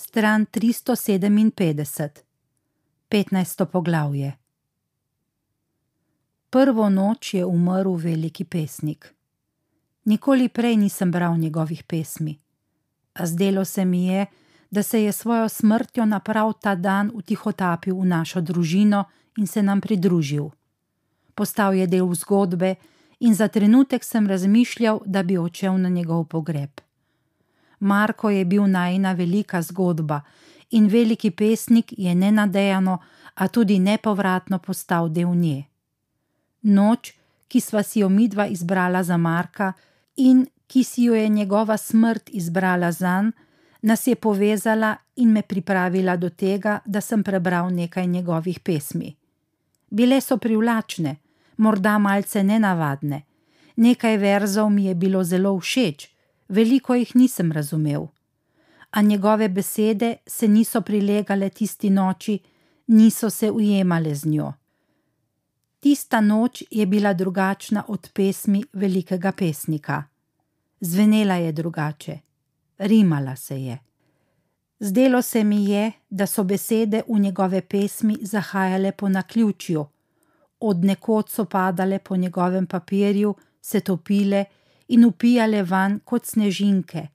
stran 357, 15. poglavje. Prvo noč je umrl veliki pesnik. Nikoli prej nisem bral njegovih pesmi, a zdelo se mi je, da se je svojo smrtjo naprav ta dan utihotapil v našo družino in se nam pridružil. Postal je del zgodbe in za trenutek sem razmišljal, da bi odšel na njegov pogreb. Marko je bil najna velika zgodba in veliki pesnik je nenadejano, a tudi nepovratno postal del nje. Noč, ki sva si jo midva izbrala za Marka in ki si jo je njegova smrt izbrala zanj, nas je povezala in me pripravila do tega, da sem prebral nekaj njegovih pesmi. Bile so privlačne, morda malce nenavadne, nekaj verzov mi je bilo zelo všeč, veliko jih nisem razumel. A njegove besede se niso prilegale tisti noči, niso se ujemale z njo. Tista noč je bila drugačna od pesmi velikega pesnika. Zvenela je drugače, rimala se je. Zdelo se mi je, da so besede v njegove pesmi zahajale po naključju, od nekod so padale po njegovem papirju, se topile in upijale van kot snežinke,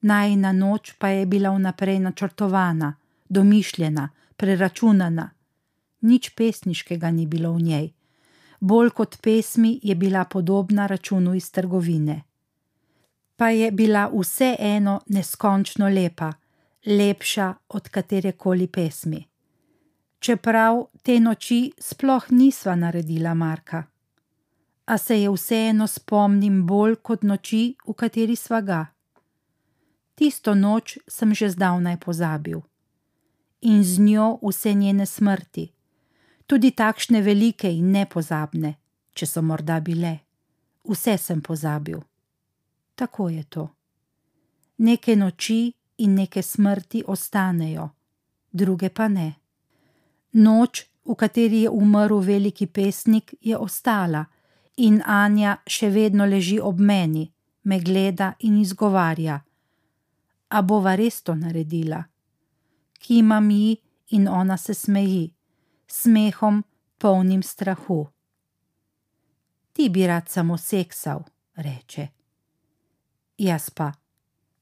najna noč pa je bila vnaprej načrtovana, domišljena, preračunana. Nič pesniškega ni bilo v njej, bolj kot pesmi je bila podobna računu iz trgovine. Pa je bila vseeno neskončno lepa, lepša od katerekoli pesmi. Čeprav te noči sploh nisva naredila Marka a se je vseeno spomnim bolj kot noči, v kateri sva ga. Tisto noč sem že zdavnaj pozabil. In z njo vse njene smrti, tudi takšne velike in nepozabne, če so morda bile, vse sem pozabil. Tako je to. Neke noči in neke smrti ostanejo, druge pa ne. Noč, v kateri je umrl veliki pesnik, je ostala in Anja še vedno leži ob meni, me gleda in izgovarja: A bova res to naredila? Kima mi in ona se smeji, smehom polnim strahu. Ti bi rad samo seksal, reče. Jaz pa,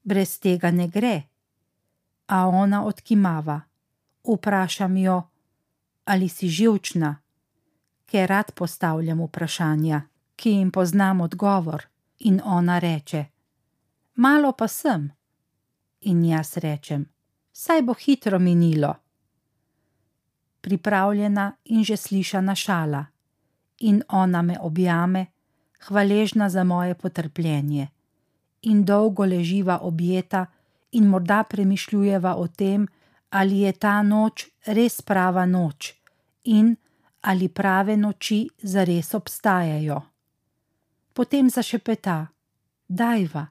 brez tega ne gre. A ona odkimava, vprašam jo, ali si živčna ker rad postavljam vprašanja, ki jim poznam odgovor, in ona reče: Malo pa sem. In jaz rečem: Saj bo hitro minilo. Pripravljena in že slišana šala, in ona me objame, hvaležna za moje potrpljenje, in dolgo leživa objeta, in morda premišljujeva o tem, ali je ta noč res prava noč, in ali prave noči zares obstajajo. Potem zašepeta: Dajva.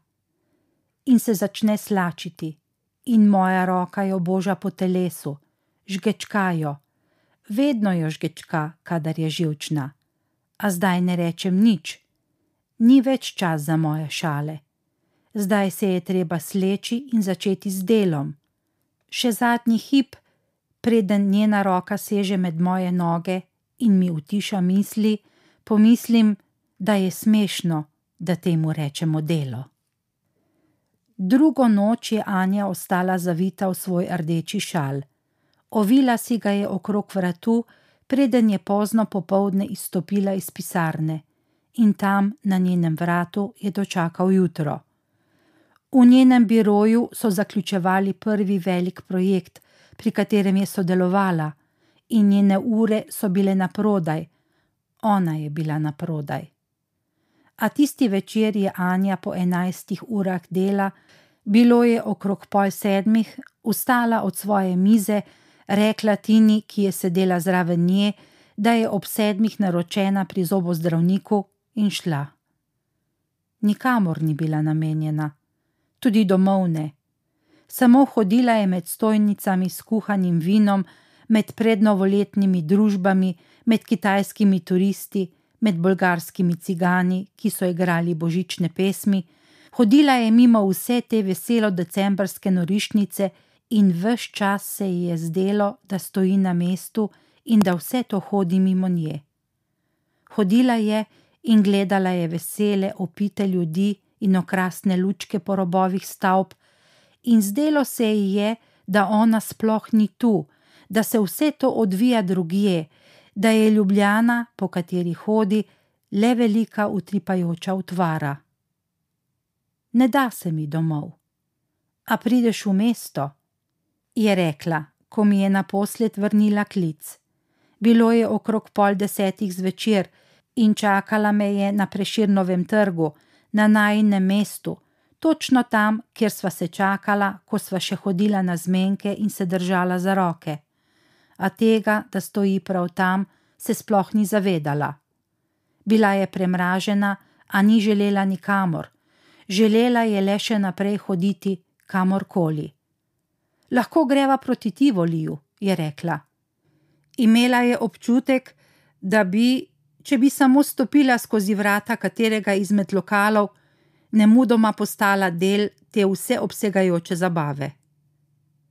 In se začne slačiti, in moja roka jo boža po telesu, žgečkajo, vedno jo žgečka, kadar je živčna. A zdaj ne rečem nič, ni več čas za moje šale. Zdaj se je treba sleči in začeti z delom. Še zadnji hip, preden njena roka seže med moje noge in mi utiša misli, pomislim, da je smešno, da temu rečemo delo. Drugo noč je Anja ostala zavita v svoj rdeči šal. Ovila si ga je okrog vratu, preden je pozno popovdne izstopila iz pisarne, in tam na njenem vratu je dočakal jutro. V njenem biroju so zaključevali prvi velik projekt, pri katerem je sodelovala in njene ure so bile na prodaj, ona je bila na prodaj. A tisti večer je Anja po enajstih urah dela, bilo je okrog pol sedmih, ustala od svoje mize, rekla Tini, ki je sedela zraven nje, da je ob sedmih naročena pri zobozdravniku in šla. Nikamor ni bila namenjena, tudi domov ne. Samo hodila je med stojnicami s kuhanim vinom, med prednovoletnimi družbami, med kitajskimi turisti, med bolgarskimi cigani, ki so igrali božične pesmi, hodila je mimo vse te veselo decembrske norišnice in vse čas se ji je zdelo, da stoji na mestu in da vse to hodi mimo nje. Hodila je in gledala je vesele, opite ljudi in okrasne lučke po robovih stavb, in zdelo se ji je, da ona sploh ni tu, da se vse to odvija drugje, da je Ljubljana, po kateri hodi, le velika utripajoča utvara. Ne da se mi domov. A prideš v mesto? je rekla, ko mi je naposled vrnila klic. Bilo je okrog pol desetih zvečer in čakala me je na preširnovem trgu, na najnem mestu, točno tam, kjer sva se čakala, ko sva še hodila na zmenke in se držala za roke. A tega, da stoji prav tam, se sploh ni zavedala. Bila je premražena, a ni želela nikamor, želela je le še naprej hoditi kamorkoli. Lahko greva proti Tivoliju, je rekla. Imela je občutek, da bi, če bi samo stopila skozi vrata katerega izmed lokalov, nemudoma postala del te vseobsegajoče zabave.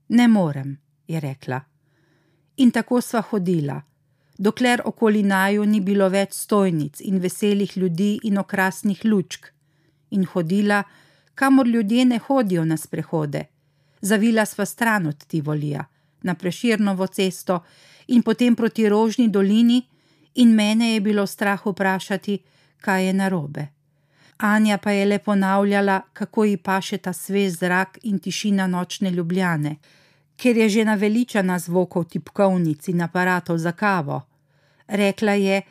Ne morem, je rekla. In tako sva hodila, dokler okoli naju ni bilo več stojnic in veselih ljudi in okrasnih lučk, in hodila, kamor ljudje ne hodijo na sprehode. Zavila sva stran od Tivolija, na preširnovo cesto in potem proti Rožni dolini, in mene je bilo strah vprašati, kaj je narobe. Anja pa je le ponavljala, kako ji paše ta svež zrak in tišina nočne ljubljane, ker je že naveličana zvokov tipkovnic in aparatov za kavo. Rekla je,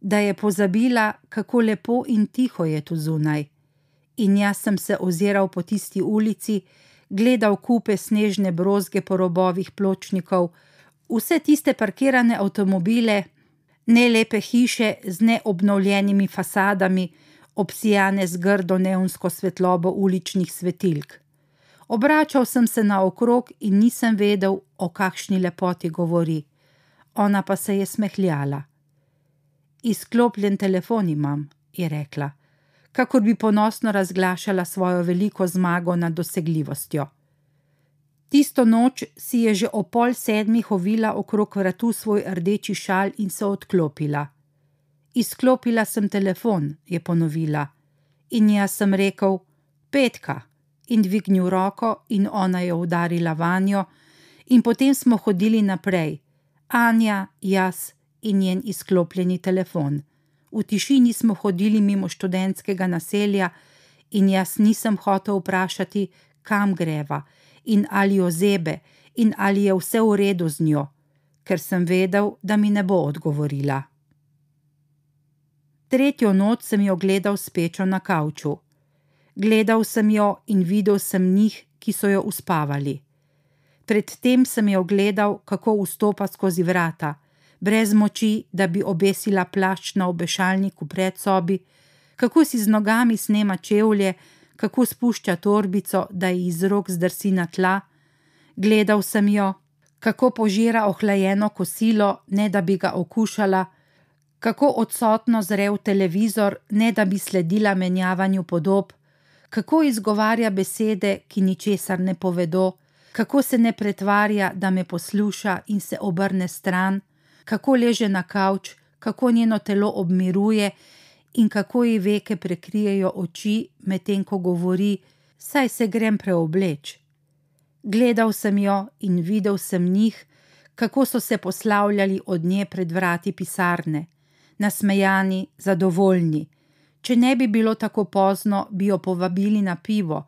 da je pozabila, kako lepo in tiho je tu zunaj. In jaz sem se oziral po tisti ulici, gledal kupe snežne brozge po robovih pločnikov, vse tiste parkirane avtomobile, ne lepe hiše z neobnovljenimi fasadami, obsijane z grdo neonsko svetlobo uličnih svetilk. Obračal sem se naokrog in nisem vedel, o kakšni lepoti govori. Ona pa se je smehljala. Izklopljen telefon imam, je rekla kakor bi ponosno razglašala svojo veliko zmago nad dosegljivostjo. Tisto noč si je že o pol sedmih ovila okrog vratu svoj rdeči šal in se odklopila. Izklopila sem telefon, je ponovila, in jaz sem rekel: Petka, in dvignil roko, in ona je udarila vanjo, in potem smo hodili naprej, Anja, jaz in njen izklopljeni telefon. V tišini smo hodili mimo študentskega naselja, in jaz nisem hotel vprašati, kam greva in ali jo zebe in ali je vse v redu z njo, ker sem vedel, da mi ne bo odgovorila. Tretjo noč sem jo gledal spečo na kavču. Gledal sem jo in videl sem njih, ki so jo uspavali. Predtem sem jo gledal, kako vstopa skozi vrata brez moči, da bi obesila plašč na obešalniku pred sobi, kako si z nogami snema čevlje, kako spušča torbico, da ji iz rok zdrsi na tla. Gledal sem jo, kako požira ohlajeno kosilo, ne da bi ga okušala, kako odsotno zre v televizor, ne da bi sledila menjavanju podob, kako izgovarja besede, ki ničesar ne povedo, kako se ne pretvarja, da me posluša in se obrne stran? Kako leže na kavč, kako njeno telo obmiruje? In kako ji veke prekrijejo oči, medtem ko govori: Saj se grem preobleč. Gledal sem jo in videl sem njih, kako so se poslavljali od nje pred vrati pisarne, nasmejani, zadovoljni. Če ne bi bilo tako pozno, bi jo povabili na pivo,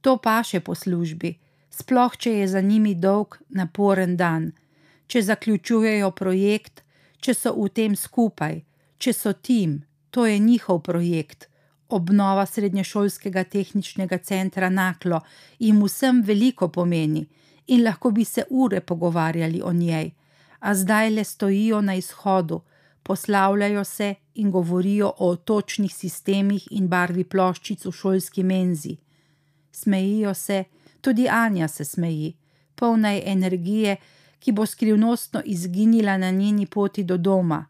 to pa še po službi, sploh če je za njimi dolg, naporen dan. Če zaključujejo projekt, če so v tem skupaj, če so tim, to je njihov projekt. Obnova srednješolskega tehničnega centra Naklo jim vsem veliko pomeni in lahko bi se ure pogovarjali o njej, a zdaj le stojijo na izhodu, poslavljajo se in govorijo o točnih sistemih in barvi ploščic v šolski menzi. Smejijo se, tudi Anja se smeji, polna je energije, ki bo skrivnostno izginila na njeni poti do doma.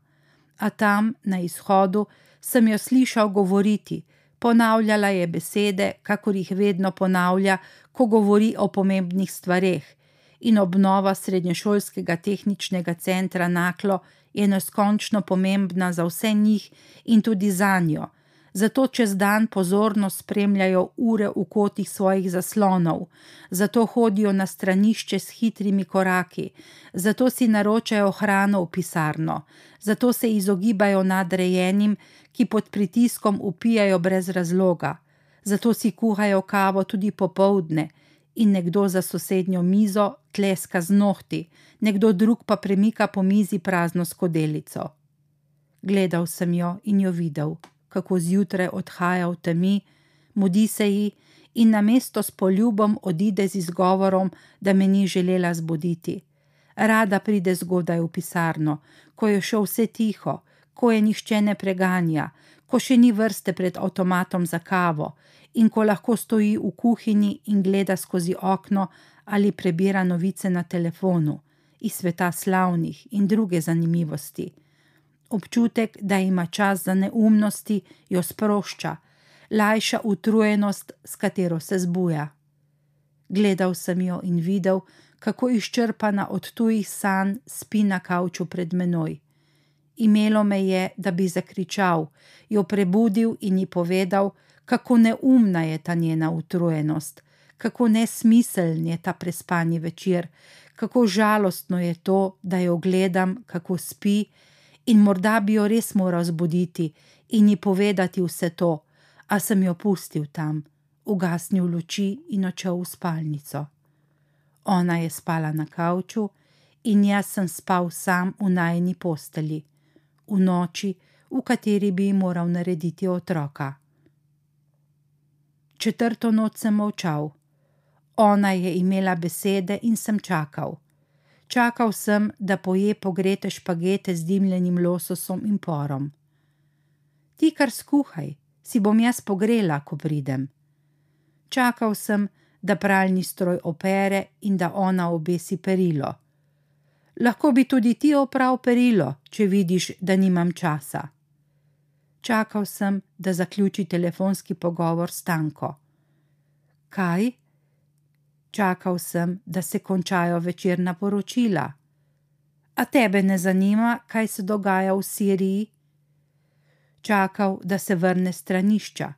A tam, na izhodu, sem jo slišal govoriti, ponavljala je besede, kakor jih vedno ponavlja, ko govori o pomembnih stvareh, in obnova srednješolskega tehničnega centra Naklo je neskončno pomembna za vse njih in tudi za njo. Zato čez dan pozorno spremljajo ure v kotih svojih zaslonov, zato hodijo na stranišče s hitrimi koraki, zato si naročajo hrano v pisarno, zato se izogibajo nadrejenim, ki pod pritiskom upijajo brez razloga, zato si kuhajo kavo tudi popovdne in nekdo za sosednjo mizo tleska z nohti, nekdo drug pa premika po mizi prazno skodelico. Gledal sem jo in jo videl, kako zjutraj odhaja v temi, mudi se ji in na mesto s poljubom odide z izgovorom, da me ni želela zbuditi. Rada pride zgodaj v pisarno, ko je še vse tiho, ko je nihče ne preganja, ko še ni vrste pred avtomatom za kavo in ko lahko stoji v kuhinji in gleda skozi okno ali prebira novice na telefonu iz sveta slavnih in druge zanimivosti. Občutek, da ima čas za neumnosti, jo sprošča, lajša utrujenost, s katero se zbuja. Gledal sem jo in videl, kako izčrpana od tujih sanj spi na kavču pred menoj. Imelo me je, da bi zakričal, jo prebudil in ji povedal, kako neumna je ta njena utrujenost, kako nesmiseln je ta prespani večer, kako žalostno je to, da jo gledam, kako spi, in morda bi jo res moral zbuditi in ji povedati vse to, a sem jo pustil tam, ugasnil luči in odšel v spalnico. Ona je spala na kavču in jaz sem spal sam v najni posteli, v noči, v kateri bi moral narediti otroka. Četrto noč sem molčal. Ona je imela besede in sem čakal. Čakal sem, da poje pogrete špagete z dimljenim lososom in porom. Ti kar skuhaj, si bom jaz pogrela, ko pridem. Čakal sem, da pralni stroj opere in da ona obesi perilo. Lahko bi tudi ti oprav perilo, če vidiš, da nimam časa. Čakal sem, da zaključi telefonski pogovor s Tanko. Kaj? Čakal sem, da se končajo večerna poročila. A tebe ne zanima, kaj se dogaja v Siriji? Čakal, da se vrne stranišča.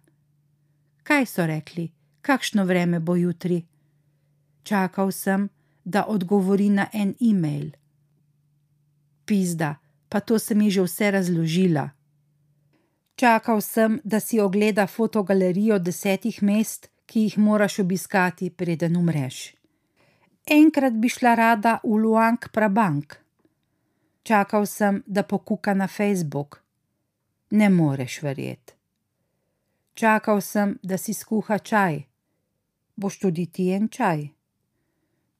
Kaj so rekli, kakšno vreme bo jutri? Čakal sem, da odgovori na en e-mail. Pizda, pa to sem ji že vse razložila. Čakal sem, da si ogleda fotogalerijo desetih mest, ki jih moraš obiskati, preden umreš. Enkrat bi šla rada v Luang Prabang. Čakal sem, da pokuka na Facebook. Ne moreš verjeti. Čakal sem, da si skuha čaj. Boš tudi ti en čaj?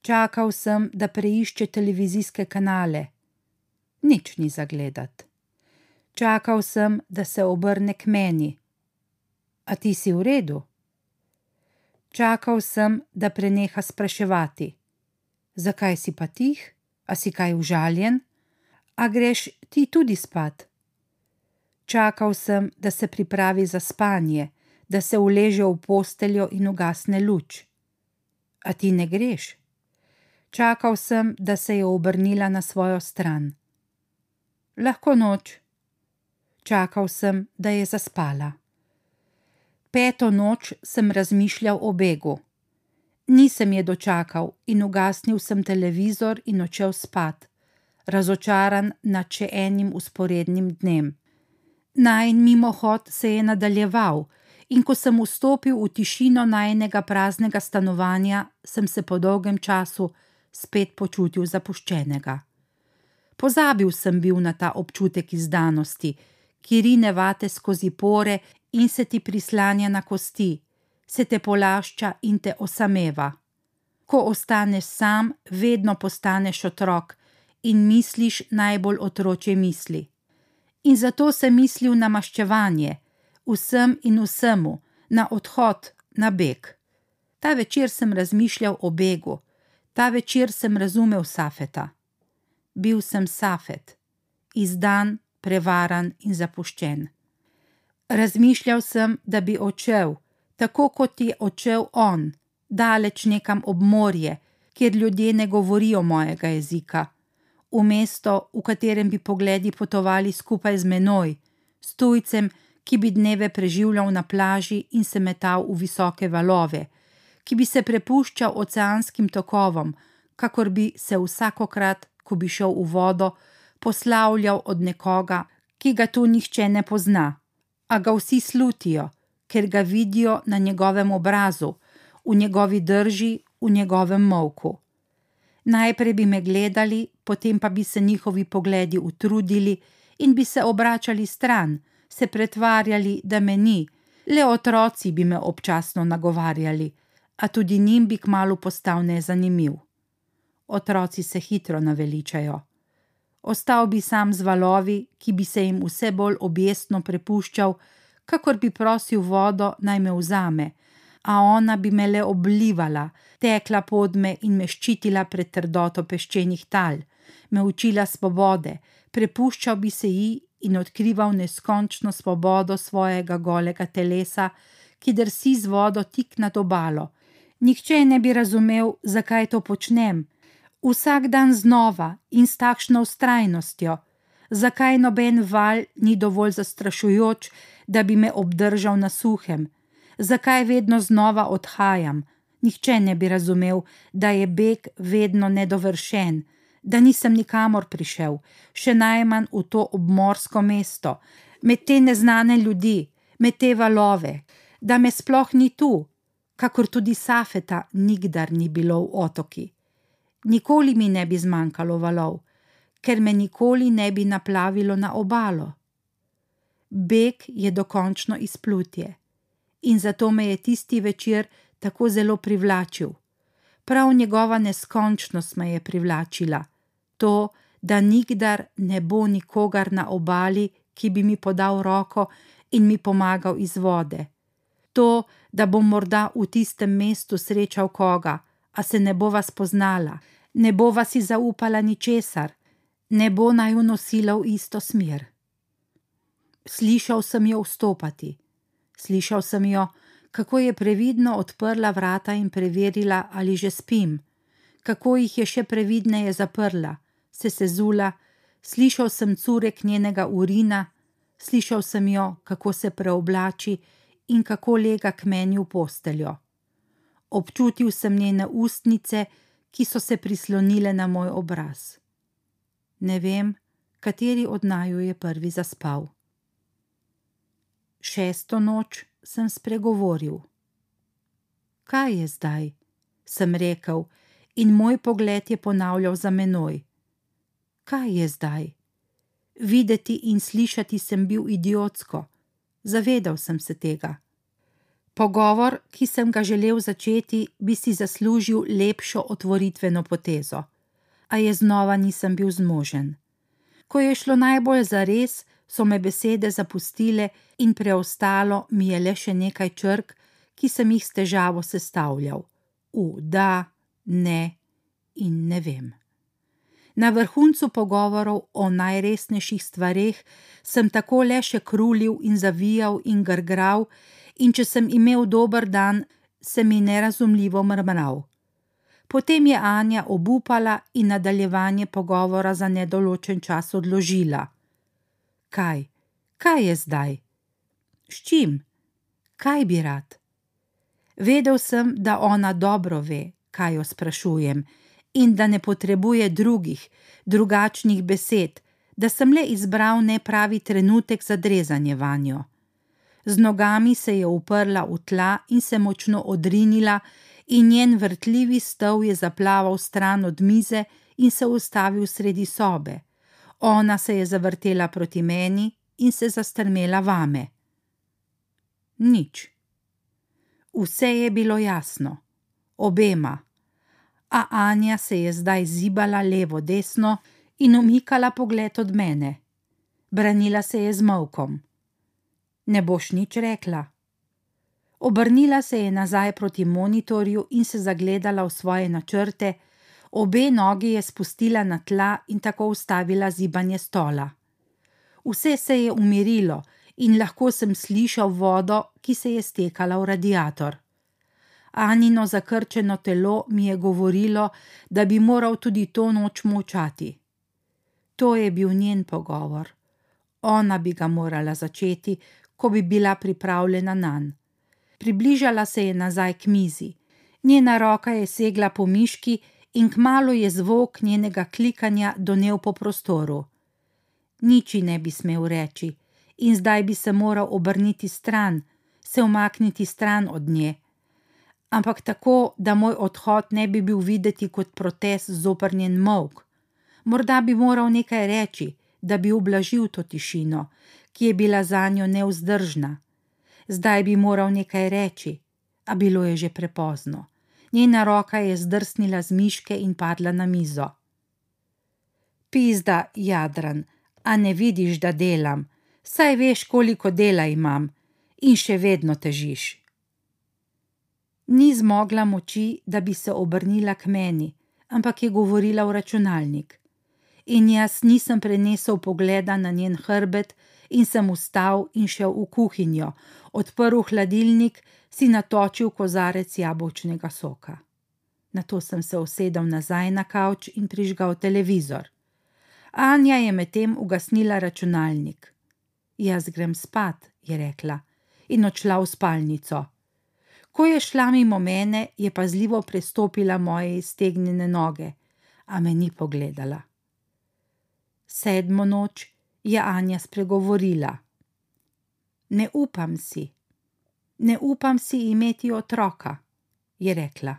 Čakal sem, da preišče televizijske kanale. Nič ni zagledati. Čakal sem, da se obrne k meni. A ti si v redu? Čakal sem, da preneha spraševati. Zakaj si pa tih? A si kaj užaljen? A greš ti tudi spat? Čakal sem, da se pripravi za spanje, da se uleže v posteljo in ugasne luč. A ti ne greš? Čakal sem, da se je obrnila na svojo stran. Lahko noč. Čakal sem, da je zaspala. Peto noč sem razmišljal o begu. Nisem je dočakal in ugasnil sem televizor in odšel spat, razočaran nad še enim usporednim dnem. Najn mimohod se je nadaljeval, in ko sem vstopil v tišino najnega praznega stanovanja, sem se po dolgem času spet počutil zapuščenega. Pozabil sem bil na ta občutek izdanosti, ki rine vate skozi pore in se ti prislanja na kosti, se te polašča in te osameva. Ko ostaneš sam, vedno postaneš otrok in misliš najbolj otroče misli. In zato sem mislil na maščevanje, vsem in vsemu, na odhod, na beg. Ta večer sem razmišljal o begu, ta večer sem razumel Safeta. Bil sem Safet, izdan, prevaran in zapuščen. Razmišljal sem, da bi odšel, tako kot je odšel on, daleč nekam ob morje, kjer ljudje ne govorijo mojega jezika, v mesto, v katerem bi pogledi potovali skupaj z menoj, s tujcem, ki bi dneve preživljal na plaži in se metal v visoke valove, ki bi se prepuščal oceanskim tokovom, kakor bi se vsakokrat, ko bi šel v vodo, poslavljal od nekoga, ki ga tu nihče ne pozna, a ga vsi slutijo, ker ga vidijo na njegovem obrazu, v njegovi drži, v njegovem molku. Najprej bi me gledali, potem pa bi se njihovi pogledi utrudili in bi se obračali stran, se pretvarjali, da me ni, le otroci bi me občasno nagovarjali, a tudi njim bi kmalo postal nezanimiv. Otroci se hitro naveličajo. Ostal bi sam z valovi, ki bi se jim vse bolj objestno prepuščal, kakor bi prosil vodo naj me vzame, a ona bi me le oblivala, tekla pod me in me ščitila pred trdoto peščenih tal, me učila svobode, prepuščal bi se ji in odkrival neskončno svobodo svojega golega telesa, ki drsi z vodo tik nad obalo. Nihče ne bi razumel, zakaj to počnem. Vsak dan znova in s takšno ustrajnostjo, zakaj noben val ni dovolj zastrašujoč, da bi me obdržal na suhem, zakaj vedno znova odhajam. Nihče ne bi razumel, da je beg vedno nedovršen, da nisem nikamor prišel, še najmanj v to obmorsko mesto, med te neznane ljudi, med te valove, da me sploh ni tu, kakor tudi Safeta nikdar ni bilo v otoki. Nikoli mi ne bi zmanjkalo valov, ker me nikoli ne bi naplavilo na obalo. Beg je dokončno izplutje in zato me je tisti večer tako zelo privlačil. Prav njegova neskončnost me je privlačila, to, da nikdar ne bo nikogar na obali, ki bi mi podal roko in mi pomagal iz vode. To, da bom morda v tistem mestu srečal koga, a se ne bova spoznala, ne bova si zaupala ničesar, ne bo naj unosila v isto smer. Slišal sem jo vstopati. Slišal sem jo, kako je previdno odprla vrata in preverila, ali že spim, kako jih je še previdneje zaprla, se sezula, slišal sem curek njenega urina, slišal sem jo, kako se preoblači in kako lega k meni v posteljo. Občutil sem njene ustnice, ki so se prislonile na moj obraz. Ne vem, kateri od naju je prvi zaspal. Šesto noč sem spregovoril. Kaj je zdaj? sem rekel, in moj pogled je ponavljal za menoj. Kaj je zdaj? Videti in slišati sem bil idiotsko, zavedal sem se tega. Pogovor, ki sem ga želel začeti, bi si zaslužil lepšo otvoritveno potezo, a je znova nisem bil zmožen. Ko je šlo najbolj za res, so me besede zapustile in preostalo mi je le še nekaj črk, ki sem jih s težavo sestavljal: v da, ne in ne vem. Na vrhuncu pogovorov o najresnejših stvareh sem tako le še krulil in zavijal in grgral, in če sem imel dober dan, sem mi nerazumljivo mrmral. Potem je Anja obupala in nadaljevanje pogovora za nedoločen čas odložila. Kaj, kaj je zdaj? S čim? Kaj bi rad? Vedel sem, da ona dobro ve, kaj jo sprašujem, in da ne potrebuje drugih, drugačnih besed, da sem le izbral nepravi trenutek za drezanje vanjo. Z nogami se je uprla v tla in se močno odrinila, in njen vrtljivi stol je zaplaval stran od mize in se ustavil sredi sobe. Ona se je zavrtela proti meni in se zastrmela vame. Nič. Vse je bilo jasno, obema, a Anja se je zdaj zibala levo-desno in umikala pogled od mene. Branila se je z mavkom. Ne boš nič rekla. Obrnila se je nazaj proti monitorju in se zagledala v svoje načrte, Obe nogi je spustila na tla in tako ustavila zibanje stola. Vse se je umirilo in lahko sem slišal vodo, ki se je stekala v radiator. Anino zakrčeno telo mi je govorilo, da bi moral tudi to noč molčati. To je bil njen pogovor. Ona bi ga morala začeti, ko bi bila pripravljena na nan. Približala se je nazaj k mizi. Njena roka je segla po miški in kmalo je zvok njenega klikanja donev po prostoru. Niči ne bi smel reči, in zdaj bi se moral obrniti stran, se umakniti stran od nje. Ampak tako, da moj odhod ne bi bil videti kot protest zoprnjen mok. Morda bi moral nekaj reči, da bi ublažil to tišino, ki je bila za njo neuzdržna. Zdaj bi moral nekaj reči, a bilo je že prepozno. Njena roka je zdrsnila z miške in padla na mizo. Pizda, Jadran, a ne vidiš, da delam, saj veš, koliko dela imam, in še vedno težiš. Ni zmogla moči, da bi se obrnila k meni, ampak je govorila v računalnik. In jaz nisem prenesel pogleda na njen hrbet, in sem vstal in šel v kuhinjo, odprl hladilnik, si natočil kozarec jabolčnega soka. Nato sem se usedel nazaj na kavč in prižgal televizor. Anja je medtem ugasnila računalnik. Jaz grem spat, je rekla, in odšla v spalnico. Ko je šla mimo mene, je pazljivo prestopila moje iztegnjene noge, a me ni pogledala. Sedmo noč je Anja spregovorila. Ne upam si, ne upam si imeti otroka, je rekla.